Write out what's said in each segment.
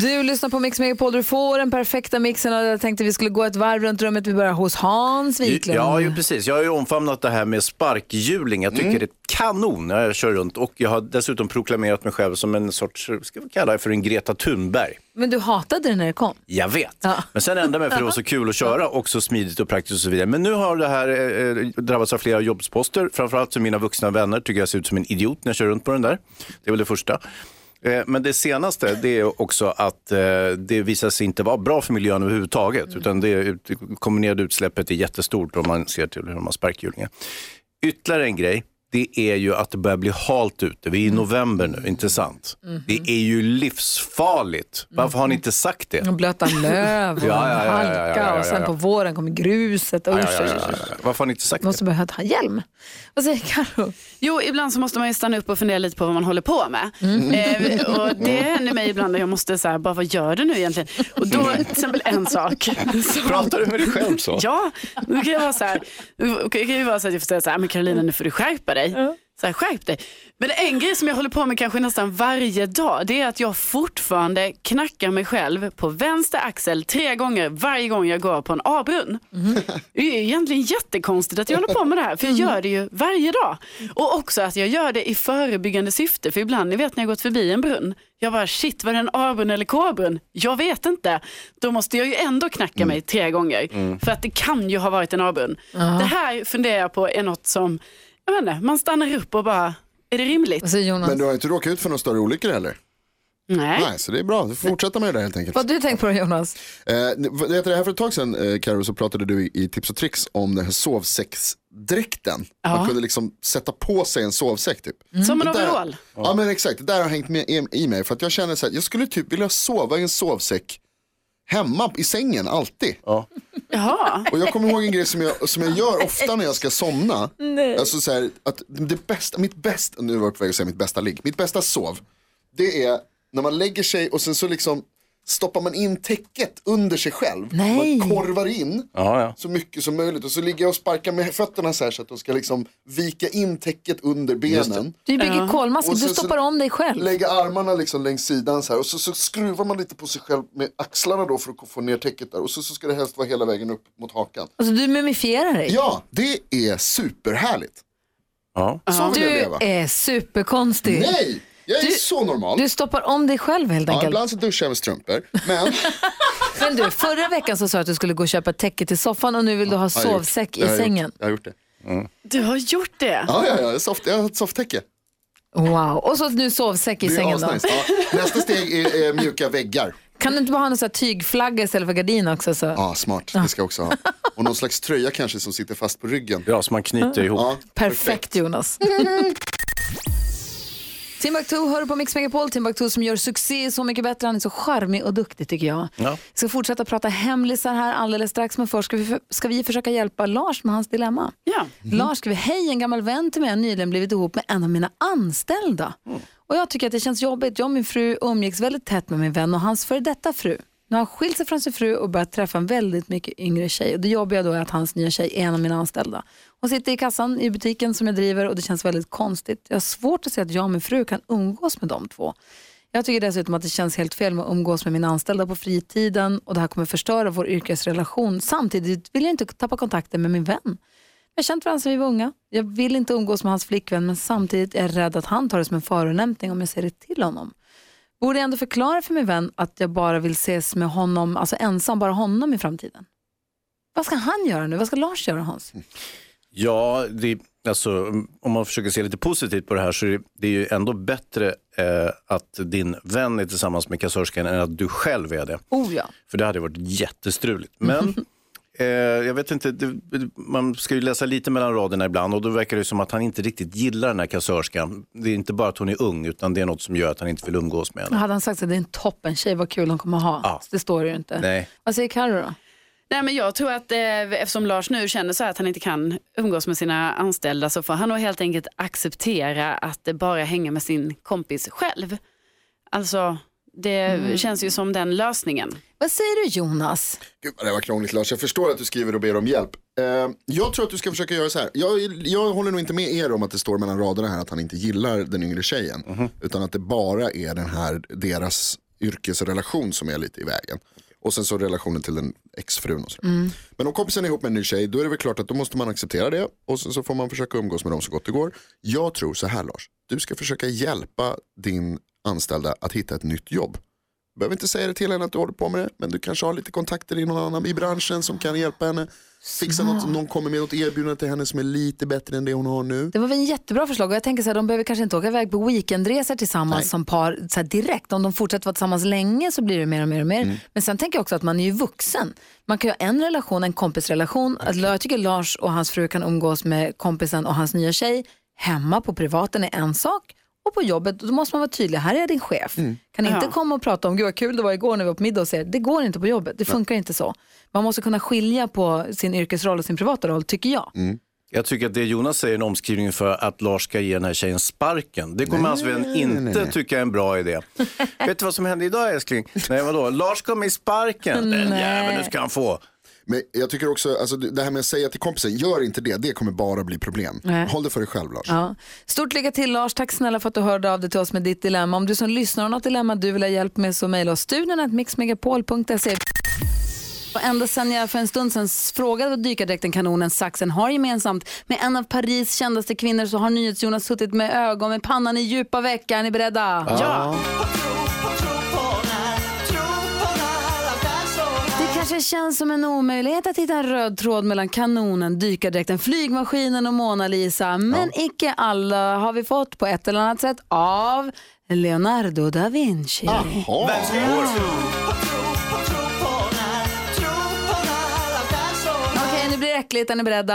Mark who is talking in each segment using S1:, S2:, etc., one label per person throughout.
S1: Du lyssnar på Mix Megapol, du får den perfekta mixen och jag tänkte vi skulle gå ett varv runt rummet. Vi börjar hos Hans Wiklund.
S2: Ja, ju precis. Jag har ju omfamnat det här med sparkhjuling. Jag tycker det är kanon när jag kör runt och jag har dessutom proklamerat mig själv som en sorts, ska vi kalla det för en Greta Thunberg.
S1: Men du hatade det när det kom.
S2: Jag vet.
S1: Ja.
S2: Men sen ändrade jag mig för det var så kul att köra och så smidigt och praktiskt och så vidare. Men nu har det här eh, drabbats av flera jobbsposter. Framförallt så mina vuxna vänner tycker jag ser ut som en idiot när jag kör runt på den där. Det är väl det första. Eh, Men det senaste det är också att eh, det visar sig inte vara bra för miljön överhuvudtaget. Utan det kombinerade utsläppet är jättestort om man ser till hur de har sparkhjulingar. Ytterligare en grej, det är ju att det börjar bli halt ute. Vi är i november nu, inte sant? Det är ju livsfarligt. Varför har ni inte sagt det?
S1: Och blöta löv och
S2: Ja, ja, ja, ja, ja,
S1: halka och sen på våren kommer gruset. Usch,
S2: Ja, ja,
S1: usch,
S2: ja,
S1: usch,
S2: ja,
S1: usch.
S2: ja. Varför har ni inte sagt det?
S1: Måste behöva ha hjälm. Vad säger Karo?
S3: Jo, ibland så måste man ju stanna upp och fundera lite på vad man håller på med. Eh, och det händer mig ibland att jag måste säga, bara vad gör du nu egentligen? Och då, till exempel en sak. Så,
S2: Pratar du med dig själv så?
S3: ja, då kan jag vara så här, kan det vara så att jag får säga så här, men Carolina nu får du skärpa dig. Så här, skärp dig. Men en grej som jag håller på med kanske nästan varje dag, det är att jag fortfarande knackar mig själv på vänster axel tre gånger varje gång jag går på en A-brunn. Det är egentligen jättekonstigt att jag håller på med det här, för jag gör det ju varje dag. Och också att jag gör det i förebyggande syfte, för ibland, ni vet när jag gått förbi en brunn, jag bara shit, var det en A-brunn eller K-brunn? Jag vet inte. Då måste jag ju ändå knacka mig tre gånger, för att det kan ju ha varit en A-brunn. Det här funderar jag på är något som, jag vet inte, man stannar upp och bara, är det rimligt?
S1: Vad säger Jonas?
S4: Men du har inte råkat ut för några större olyckor heller?
S3: Nej.
S4: Nej, så det är bra. Du får fortsätta med det där helt enkelt.
S1: Vad har du tänkt på då Jonas?
S4: Eh, det här för ett tag sedan, eh, Karo, så pratade du i, i Tips och Tricks om den här sovsäcksdräkten. Man kunde liksom sätta på sig en sovsäck typ.
S3: Som en overall.
S4: Ja men exakt, det där har hängt med i, i mig. För att jag känner så här, jag skulle typ vilja sova i en sovsäck hemma i sängen, alltid.
S3: Jaha.
S4: Och jag kommer ihåg en grej som jag, som jag gör ofta när jag ska somna. Alltså så här, att det bästa, mitt bästa, nu var jag på väg att säga mitt bästa ligg, mitt bästa sov. Det är när man lägger sig och sen så liksom stoppar man in täcket under sig själv.
S1: Nej.
S4: Man korvar in
S2: Ja, ja.
S4: så mycket som möjligt och så ligger jag och sparkar med fötterna så här så att de ska liksom vika in täcket under benen.
S1: Du bygger kolmask,
S4: Och
S1: du stoppar om dig själv.
S4: Lägga armarna liksom längs sidan så här och så, så skruvar man lite på sig själv med axlarna då för att få ner täcket där och så, så ska det helst vara hela vägen upp mot hakan.
S1: Alltså du mumifierar dig.
S4: Ja, det är superhärligt.
S2: Ja.
S4: Så vill jag
S1: Du
S4: leva.
S1: är superkonstig.
S4: Nej, jag är
S1: Du-
S4: så normal.
S1: Du stoppar om dig själv helt
S4: ja,
S1: enkelt.
S4: ibland så duschar jag med strumpor. Men
S1: Men du, förra veckan så sa du att du skulle gå och köpa täcke till soffan och nu vill du ha
S4: Ja,
S1: sovsäck i
S4: jag gjort.
S1: sängen.
S4: Jag har gjort det.
S3: Du har gjort det?
S4: Ja, ja, ja, soft, jag har ett softtäcke.
S1: Wow, och så nu sovsäck i sängen då.
S4: asnice. Ja, nästa steg är, är mjuka väggar.
S1: Kan du inte bara ha här tygflagga istället för gardin också? Så?
S4: Ja, smart. Det ska jag också ha. Och någon slags tröja kanske som sitter fast på ryggen.
S2: ja, så man knyter ihop.
S4: Ja,
S1: Perfekt Jonas. Timbuktu hör du på Mix Megapol. Timbuktu som gör succé Så mycket bättre. Han är så charmig och duktig tycker jag.
S2: Ja.
S1: Vi ska fortsätta prata hemlisar här alldeles strax. Men först ska vi, ska vi försöka hjälpa Lars med hans dilemma.
S3: Ja.
S1: Lars skriver, hej en gammal vän till mig har nyligen blivit ihop med en av mina anställda. Och jag tycker att det känns jobbigt. Jag och min fru umgicks väldigt tätt med min vän och hans före detta fru. Nu har han skilt sig från sin fru och börjat träffa en väldigt mycket yngre tjej. Och det jobbiga då är att hans nya tjej är en av mina anställda. Hon sitter i kassan i butiken som jag driver och det känns väldigt konstigt. Jag har svårt att se att jag och min fru kan umgås med de två. Jag tycker dessutom att det känns helt fel med att umgås med mina anställda på fritiden och det här kommer förstöra vår yrkesrelation. Samtidigt vill jag inte tappa kontakten med min vän. Jag har känt varandra sedan vi var unga. Jag vill inte umgås med hans flickvän men samtidigt är jag rädd att han tar det som en förolämpning om jag säger det till honom. Borde jag ändå förklara för min vän att jag bara vill ses med honom, alltså ensam, bara honom i framtiden? Vad ska han göra nu? Vad ska Lars göra Hans?
S2: Ja, det, alltså, om man försöker se lite positivt på det här så är det, det är ju ändå bättre eh, att din vän är tillsammans med kassörskan än att du själv är det.
S1: Oh ja.
S2: För det hade varit jättestruligt. Men eh, jag vet inte, det, man ska ju läsa lite mellan raderna ibland och då verkar det som att han inte riktigt gillar den här kassörskan. Det är inte bara att hon är ung utan det är något som gör att han inte vill umgås med henne.
S1: Hade han sagt att det är en toppen tjej, vad kul hon kommer ha.
S2: Ja.
S1: Det står ju inte.
S2: Nej.
S1: Vad säger Carro då?
S3: Nej, men jag tror att eh, eftersom Lars nu känner så här att han inte kan umgås med sina anställda så får han nog helt enkelt acceptera att det bara hänga med sin kompis själv. Alltså, Det känns ju som den lösningen.
S1: Vad säger du Jonas?
S4: Gud vad det var krångligt Lars, jag förstår att du skriver och ber om hjälp. Eh, jag tror att du ska försöka göra så här. Jag, jag håller nog inte med er om att det står mellan raderna här att han inte gillar den yngre tjejen. Utan att det bara är den här, deras yrkesrelation som är lite i vägen. Och sen så relationen till den exfrun och så. Men om kompisen är ihop med en ny tjej, då är det väl klart att då måste man acceptera det. Och sen så får man försöka umgås med dem så gott det går. Jag tror så här Lars, du ska försöka hjälpa din anställda att hitta ett nytt jobb. Du behöver inte säga det till henne att du håller på med det, men du kanske har lite kontakter i någon annan i branschen som kan hjälpa henne. Fixa något, någon kommer med något erbjudande till henne som är lite bättre än det hon har nu.
S1: Det var väl en jättebra förslag och jag tänker så här, de behöver kanske inte åka iväg på weekendresor tillsammans
S4: Nej.
S1: som par så här direkt. Om de fortsätter vara tillsammans länge så blir det mer och mer och mer.
S4: Mm.
S1: Men sen tänker jag också att man är ju vuxen. Man kan ju ha en relation, en kompisrelation. Att Jag tycker Lars och hans fru kan umgås med kompisen och hans nya tjej hemma på privaten är en sak. Och på jobbet, då måste man vara tydlig. Här är din chef.
S4: Mm.
S1: Kan inte
S3: Ja.
S1: komma och prata om, gud vad kul det var igår när vi var på middag och säga, det går inte på jobbet. Det funkar inte så. Man måste kunna skilja på sin yrkesroll och sin privata roll, tycker jag.
S4: Mm.
S2: Jag tycker att det Jonas säger är en omskrivning för att Lars ska ge den här tjejen sparken. Det kommer hans vän inte tycka är en bra idé. Vet du vad som hände idag älskling? Nej vadå? Lars kom i sparken. Den jäveln, nu ska han få.
S4: Men jag tycker också, alltså, det här med att säga till kompisen, gör inte det, det kommer bara bli problem.
S1: Nej.
S4: Håll det för dig själv Lars.
S1: Ja. Stort lycka till Lars, tack snälla för att du hörde av dig till oss med ditt dilemma. Om du som lyssnar har något dilemma du vill ha hjälp med så mejla oss studion mixmegapol.se. Och ända sedan jag för en stund sedan frågade vad dykardräkten Kanonen Saxen har gemensamt med en av Paris kändaste kvinnor så har NyhetsJonas suttit med ögon med pannan i djupa veck. Är ni beredda?
S3: Ja.
S1: Det kanske känns som en omöjlighet att hitta en röd tråd mellan kanonen, dykardräkten, flygmaskinen och Mona Lisa. Men icke alla har vi fått på ett eller annat sätt av Leonardo da Vinci.
S4: Jaha.
S1: Äckligt. Är beredda?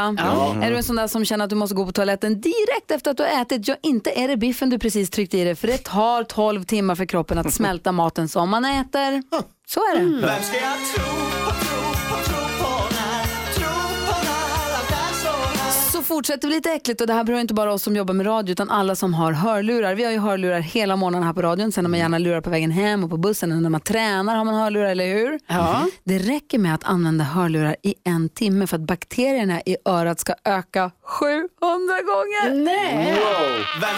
S1: Är du en sån där som känner att du måste gå på toaletten direkt efter att du har ätit? Ja, inte är det biffen du precis tryckte i dig, för det tar 12 timmar för kroppen att smälta maten som man äter. Så är det. Så fortsätter vi lite äckligt och det här berör inte bara oss som jobbar med radio utan alla som har hörlurar. Vi har ju hörlurar hela morgonen här på radion, sen har man gärna lurar på vägen hem och på bussen och när man tränar har man hörlurar, eller hur?
S3: Ja.
S1: Det räcker med att använda hörlurar i en timme för att bakterierna i örat ska öka 700 gånger.
S3: Nej.
S1: Vad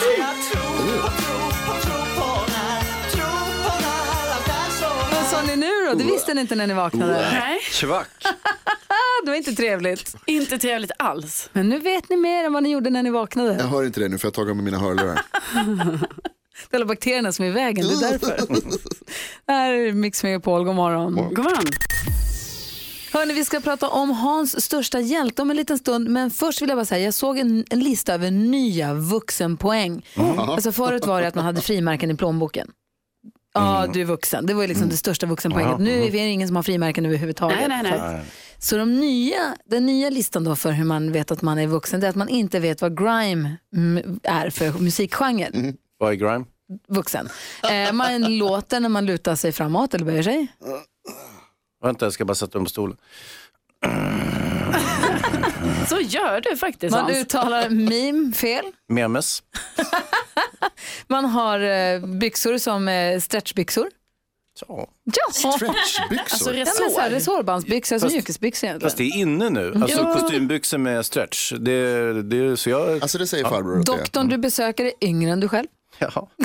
S1: sa ni nu då? Det visste ni inte när ni vaknade.
S3: Nej,
S2: Tjack.
S1: Det var inte trevligt.
S3: inte trevligt alls.
S1: Men nu vet ni mer än vad ni gjorde när ni vaknade.
S4: Jag hör inte det nu för jag har tagit med mina hörlurar.
S1: Det är alla bakterierna som är i vägen, det är därför. Det här är Mix Megapol, god morgon.
S3: God morgon.
S1: Hörni, vi ska prata om Hans största hjälte om en liten stund. Men först vill jag bara säga, jag såg en, en lista över nya vuxenpoäng. Alltså förut var det att man hade frimärken i plånboken. Ja, du är vuxen. Det var ju liksom det största vuxenpoänget. Nu är det ingen som har frimärken överhuvudtaget.
S3: Nej, nej, nej.
S1: Så, att- så de nya, den nya listan då för hur man vet att man är vuxen, det är att man inte vet vad grime mm, är för musikgenre.
S2: Vad är grime?
S1: Vuxen. Eh, man låter när man lutar sig framåt eller böjer sig.
S2: Vänta, jag ska bara sätta mig på stolen.
S3: Så gör du faktiskt
S1: Man
S3: Hans.
S1: uttalar meme fel.
S2: Memes.
S1: Man har eh, byxor som eh, stretchbyxor.
S2: Ja.
S1: Ja,
S4: Stretchbyxor.
S3: Alltså
S1: ja resårbandsbyxor, alltså mjukisbyxor egentligen.
S2: Fast det är inne nu. Alltså
S1: Ja.
S2: kostymbyxor med stretch. Det, det, så jag...
S4: Alltså det säger farbror är.
S1: Doktorn du besöker är yngre än du själv.
S2: Ja.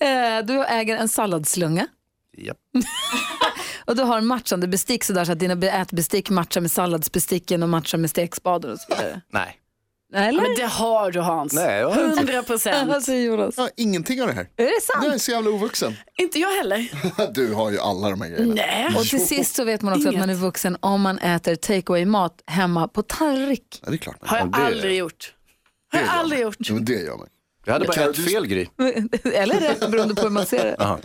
S1: Eh, du äger en salladsslunga.
S2: Japp.
S1: Och du har matchande bestick sådär så att dina be- ätbestick matchar med salladsbesticken och matchar med stekspaden och så vidare.
S2: Nej.
S1: Eller?
S3: Men det har du Hans.
S2: Nej, jag har inte.
S3: 100 procent.
S1: Vad säger Jonas?
S4: Ja, ingenting av det här.
S1: Är det sant?
S4: Jag är så jävla ovuxen.
S3: Inte jag heller.
S4: Du har ju alla de här grejerna.
S3: Nej.
S1: Och till sist så vet man också att man är
S3: Inget.
S1: vuxen om man äter takeaway mat hemma på tallrik.
S4: Ja, det är klart.
S3: Har jag
S2: det-
S3: aldrig gjort. Har jag aldrig gjort.
S4: Ja, men det gör man.
S2: Jag hade bara
S4: Kan
S2: ett
S4: du-
S2: fel Gry.
S1: Eller rätt beroende på hur man ser det.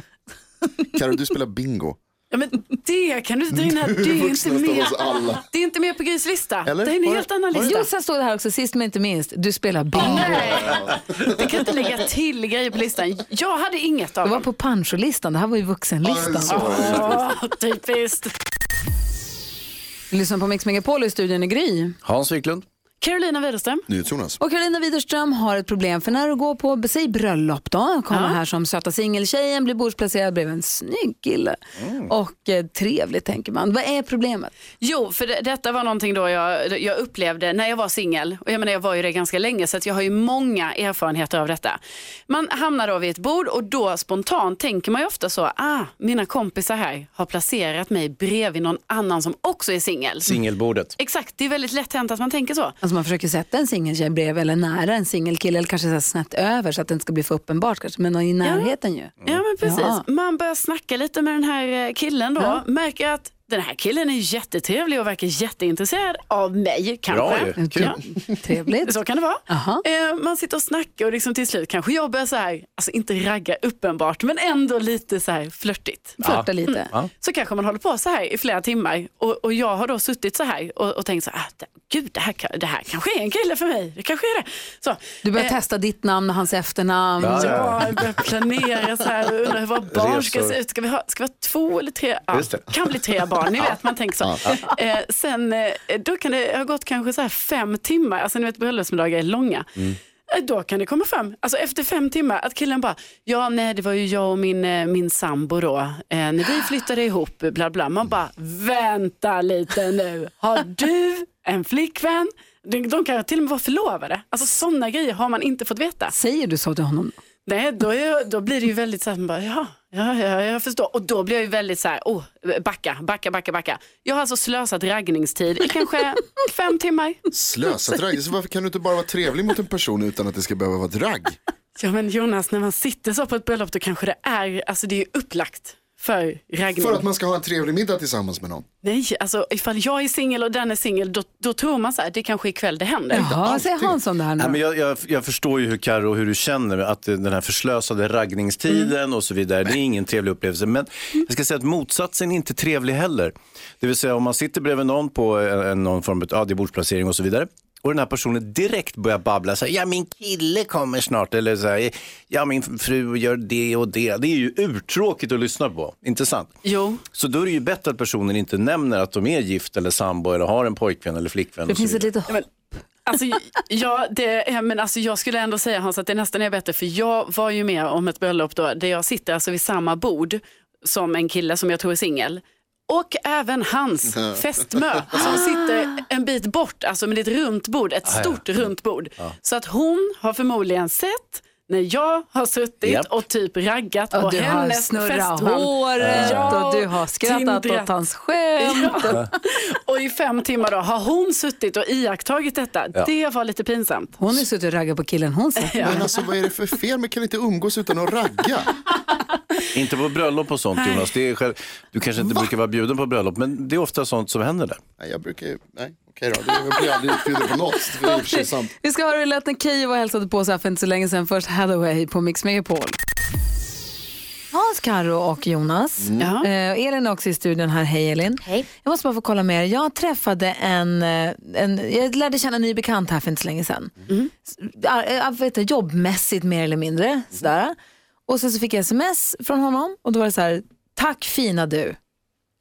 S4: Karo, du spelar bingo.
S3: Ja, men det kan du inte här. Det är inte med. Det är inte med på Grys lista.
S4: Eller?
S3: Det är en helt annan lista.
S1: Jo, sen står det här också, sist men inte minst, du spelar bingo.
S3: Nej, det kan inte lägga till grejer på listan. Jag hade inget av
S1: Det var på Pancho-listan, det här var ju vuxenlistan.
S3: Åh, typiskt.
S1: Lyssna på Mix Megapol i studion i Gry.
S2: Hans Wiklund.
S3: Carolina Widerström.
S4: NyhetsJonas.
S1: Och Karolina Widerström har ett problem för när du går på, säg bröllop då, kommer
S3: Ja.
S1: här som söta singeltjejen, blir bordsplacerad bredvid en snygg kille. Och eh, trevligt tänker man. Vad är problemet?
S3: Jo, för det, detta var någonting då jag, jag upplevde när jag var singel. Och jag menar, jag var ju det ganska länge så att jag har ju många erfarenheter av detta. Man hamnar då vid ett bord och då spontant tänker man ju ofta så, ah, mina kompisar här har placerat mig bredvid någon annan som också är singel.
S2: Singelbordet.
S3: Exakt, det är väldigt lätt hänt att man tänker så.
S1: Alltså man försöker sätta en singeltjej bredvid eller nära en singelkille eller kanske så snett över så att det inte ska bli för uppenbart kanske, men i närheten ju.
S3: Ja men precis.
S1: Ja.
S3: Man börjar snacka lite med den här eh, killen då. Märker att den här killen är jättetrevlig och verkar jätteintresserad av mig kanske.
S2: Bra ju. Kul.
S3: Ja.
S1: Trevligt.
S3: Så kan det vara.
S1: Aha.
S3: Eh, man sitter och snackar och liksom till slut kanske jag börjar så här, alltså inte ragga uppenbart men ändå lite så här flörtigt.
S1: Flörta lite.
S2: Ja.
S3: Så kanske man håller på så här i flera timmar och, och jag har då suttit så här och, och tänkt så här, ah, det- gud det här, kan- det här kanske är en kille för mig. Det kanske är det. Så,
S1: Du börjar
S3: eh,
S1: testa ditt namn och hans efternamn.
S2: Ja,
S3: Ja, jag börjar planera så här och undrar hur våra barn ska se ut. Ska vi ha, ska vi ha två eller tre? Ja, kan bli tre barn, ni vet man tänker så. Eh, sen eh, då kan det ha gått kanske så här fem timmar, alltså ni vet bröllopsmiddagar är långa. Eh, Då kan det komma fram, alltså efter fem timmar, att killen bara, ja nej det var ju jag och min, eh, min sambo då, eh, när vi flyttade ihop, bla bla. Man bara, vänta lite nu, har du en flickvän? De, de kan till och med vara förlovade. Alltså sådana grejer har man inte fått veta.
S1: Säger du så till honom?
S3: Nej, då, är, då blir det ju väldigt så här, bara, ja, ja, ja, jag förstår. Och då blir jag ju väldigt så här, oh, backa, backa, backa, backa. Jag har alltså slösat raggningstid i kanske fem timmar.
S4: Slösat ragg. Så varför kan du inte bara vara trevlig mot en person utan att det ska behöva vara ett ragg?
S3: Ja men Jonas, när man sitter så på ett bröllop då kanske det är, alltså det är ju upplagt för raggning.
S4: För att man ska ha en trevlig middag tillsammans med någon.
S3: Nej, alltså ifall jag är singel och den är singel, då, då tror man så här, det kanske ikväll det händer.
S1: Ja, säger Hans om det här nu?
S2: Nej, men jag, jag, jag förstår ju hur Karo hur du känner att eh, den här förslösade raggningstiden och så vidare, det är ingen trevlig upplevelse. Men jag ska säga att motsatsen är inte trevlig heller. Det vill säga om man sitter bredvid någon på en, en- någon form av ja, bordsplacering och så vidare. Och den här personen direkt börjar babbla, så här, ja min kille kommer snart, eller så här, ja min fru gör det och det. Det är ju urtråkigt att lyssna på, inte sant?
S3: Jo,
S2: Så då är det ju bättre att personen inte nämner att de är gift eller sambo eller har en pojkvän eller flickvän.
S1: Det finns ett litet
S3: men, alltså, ja, det, men alltså, jag skulle ändå säga Hans att det nästan är bättre för jag var ju med om ett bröllop då, där jag sitter alltså vid samma bord som en kille som jag tror är singel. Och även hans fästmö som sitter bit bort, alltså med ett runt bord, ett stort runt bord. Så att hon har förmodligen sett när jag har suttit
S2: Japp.
S3: och typ raggat på
S1: och du har
S3: hennes
S1: snurrat håret
S3: Ja,
S1: och du har skrattat
S3: tindrat.
S1: åt hans skämt.
S3: Ja. Och i fem timmar då har hon suttit och iakttagit detta. Det var lite pinsamt.
S1: Hon är suttit och raggat på killen hon ser.
S3: Ja.
S4: Men alltså vad är det för fel? Man kan inte umgås utan att ragga.
S2: Inte på bröllop och sånt Jonas. Det är själv, du kanske inte brukar vara bjuden på bröllop, men det är ofta sånt som händer där.
S4: Nej, jag brukar ju, nej okej då. Det- Jag blir aldrig utbjuden på något. Det är sant.
S1: Vi ska höra hur det lät när Keyyo var och hälsade på oss här för inte så länge sedan. Först Hathaway på Mix Megapol. Hans, Karo och Jonas.
S3: Ja.
S1: Eh, Elin är också i studion här. Hej Elin.
S5: Hej.
S1: Jag måste bara få kolla med er. Jag träffade en, eh, en jag lärde känna en ny bekant här för inte så länge sedan. Ar- eh, vet du, jobbmässigt mer eller mindre. Sådär. Och sen så fick jag sms från honom och då var det så här, tack fina du.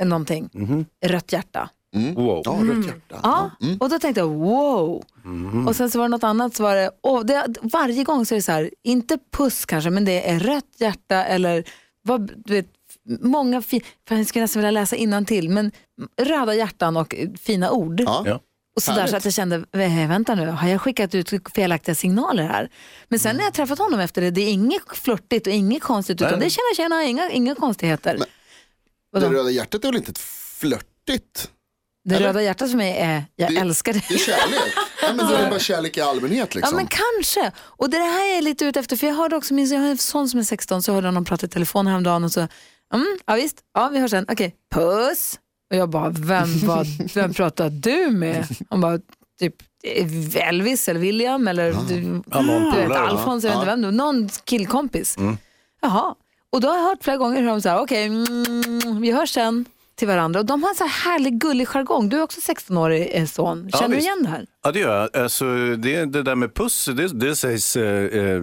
S1: Någonting. Rött hjärta.
S2: Wow.
S4: Ja, rött hjärta.
S1: Ja, och då tänkte jag wow. Och sen så var det något annat, så var det, oh, det, varje gång så är det så här, inte puss kanske, men det är rött hjärta eller vad, du vet, många fina, jag skulle nästan vilja läsa innan till men röda hjärtan och fina ord.
S4: Ja.
S2: Ja.
S1: Och så, där, så att jag kände, "Eh, vänta nu, har jag skickat ut felaktiga signaler här? Men sen när jag träffat honom efter det, det är inget flörtigt och inget konstigt, utan
S2: Nej.
S1: det är tjena tjena, inga, inga konstigheter. Vadå?
S4: Det röda hjärtat är väl inte ett flörtigt?
S1: Det
S4: eller?
S1: röda hjärtat för mig är, jag
S4: Det-
S1: älskar det.
S4: Det är kärlek. Ja, men det är bara kärlek i allmänhet liksom.
S1: Ja men kanske. Och det här är jag lite ute efter, för jag hörde också, minns jag har en son som är 16, så hörde jag honom prata i telefon häromdagen och så, mm, ja visst, ja vi hörs sen, okej, puss. Och jag bara, vem, vad, vem pratar du med? Han bara, typ Elvis eller William eller
S2: Ja,
S1: du vet,
S2: ja.
S1: Alfons, jag vet inte vem, det var, någon killkompis. Jaha, och då har jag hört flera gånger hur de säger, okej, mm, vi hörs sen till varandra. Och de har en så här härlig gullig jargong. Du är också 16-årig eh, son,
S2: Ja,
S1: känner du
S2: visst.
S1: igen det här?
S2: Ja, det gör jag. Alltså, det, det där med puss, det, det sägs, eh, eh,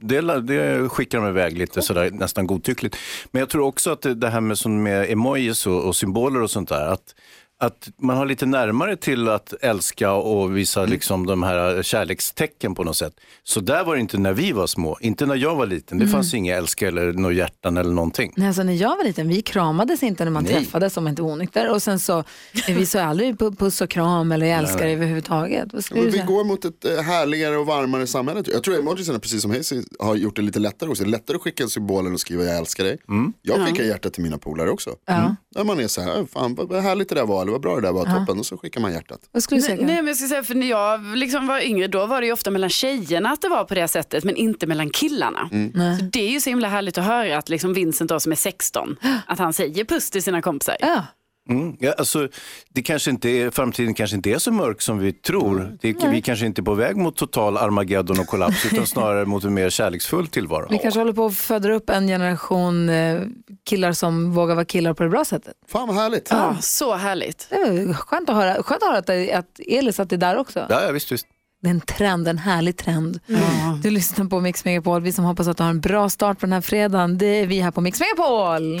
S2: det, det skickar de iväg lite sådär, nästan godtyckligt. Men jag tror också att det, det här med, som med emojis och, och symboler och sånt där, att att man har lite närmare till att älska och visa liksom de här kärlekstecken på något sätt. Så där var det inte när vi var små, inte när jag var liten. Det fanns inga älska eller några hjärtan eller någonting.
S1: Nej, alltså när jag var liten, vi kramades inte när man
S2: Nej.
S1: träffades om man inte var onykter. Och sen så, vi sa aldrig pu- puss och kram eller jag älskar överhuvudtaget. Skulle
S4: Men
S1: du
S4: vi går mot ett eh, härligare och varmare samhälle. Jag tror emojisarna, precis som Hayes har gjort det lite lättare också. Det är lättare att skicka en symbol än att skriva jag älskar dig. Jag skickar hjärtat till mina polare också.
S1: Ja.
S4: Där man är så här, fan vad härligt det där var, eller vad bra det där var, toppen. Och så skickar man hjärtat.
S1: Vad skulle du säga?
S3: Nej, nej men jag ska säga för när jag liksom var yngre då var det ju ofta mellan tjejerna att det var på det sättet men inte mellan killarna. Så det är ju så himla härligt att höra att liksom Vincent då som är 16 att han säger puss till sina kompisar.
S1: Ja.
S2: Mm. Ja, alltså, det kanske inte är, framtiden kanske inte är så mörk som vi tror. Det, vi kanske inte är på väg mot total Armageddon och kollaps utan snarare mot en mer kärleksfull tillvaro.
S1: Vi kanske håller på att föda upp en generation eh, killar som vågar vara killar på det bra sättet.
S4: Fan vad härligt.
S3: Ja, så härligt.
S1: Det är skönt att höra, skönt att, höra att, det- att Elis att det är där också.
S2: Ja, ja visst, visst.
S1: Det är en trend, en härlig trend. Du lyssnar på Mix Megapol. Vi som hoppas att du har en bra start på den här fredagen, det är vi här på Mix Megapol.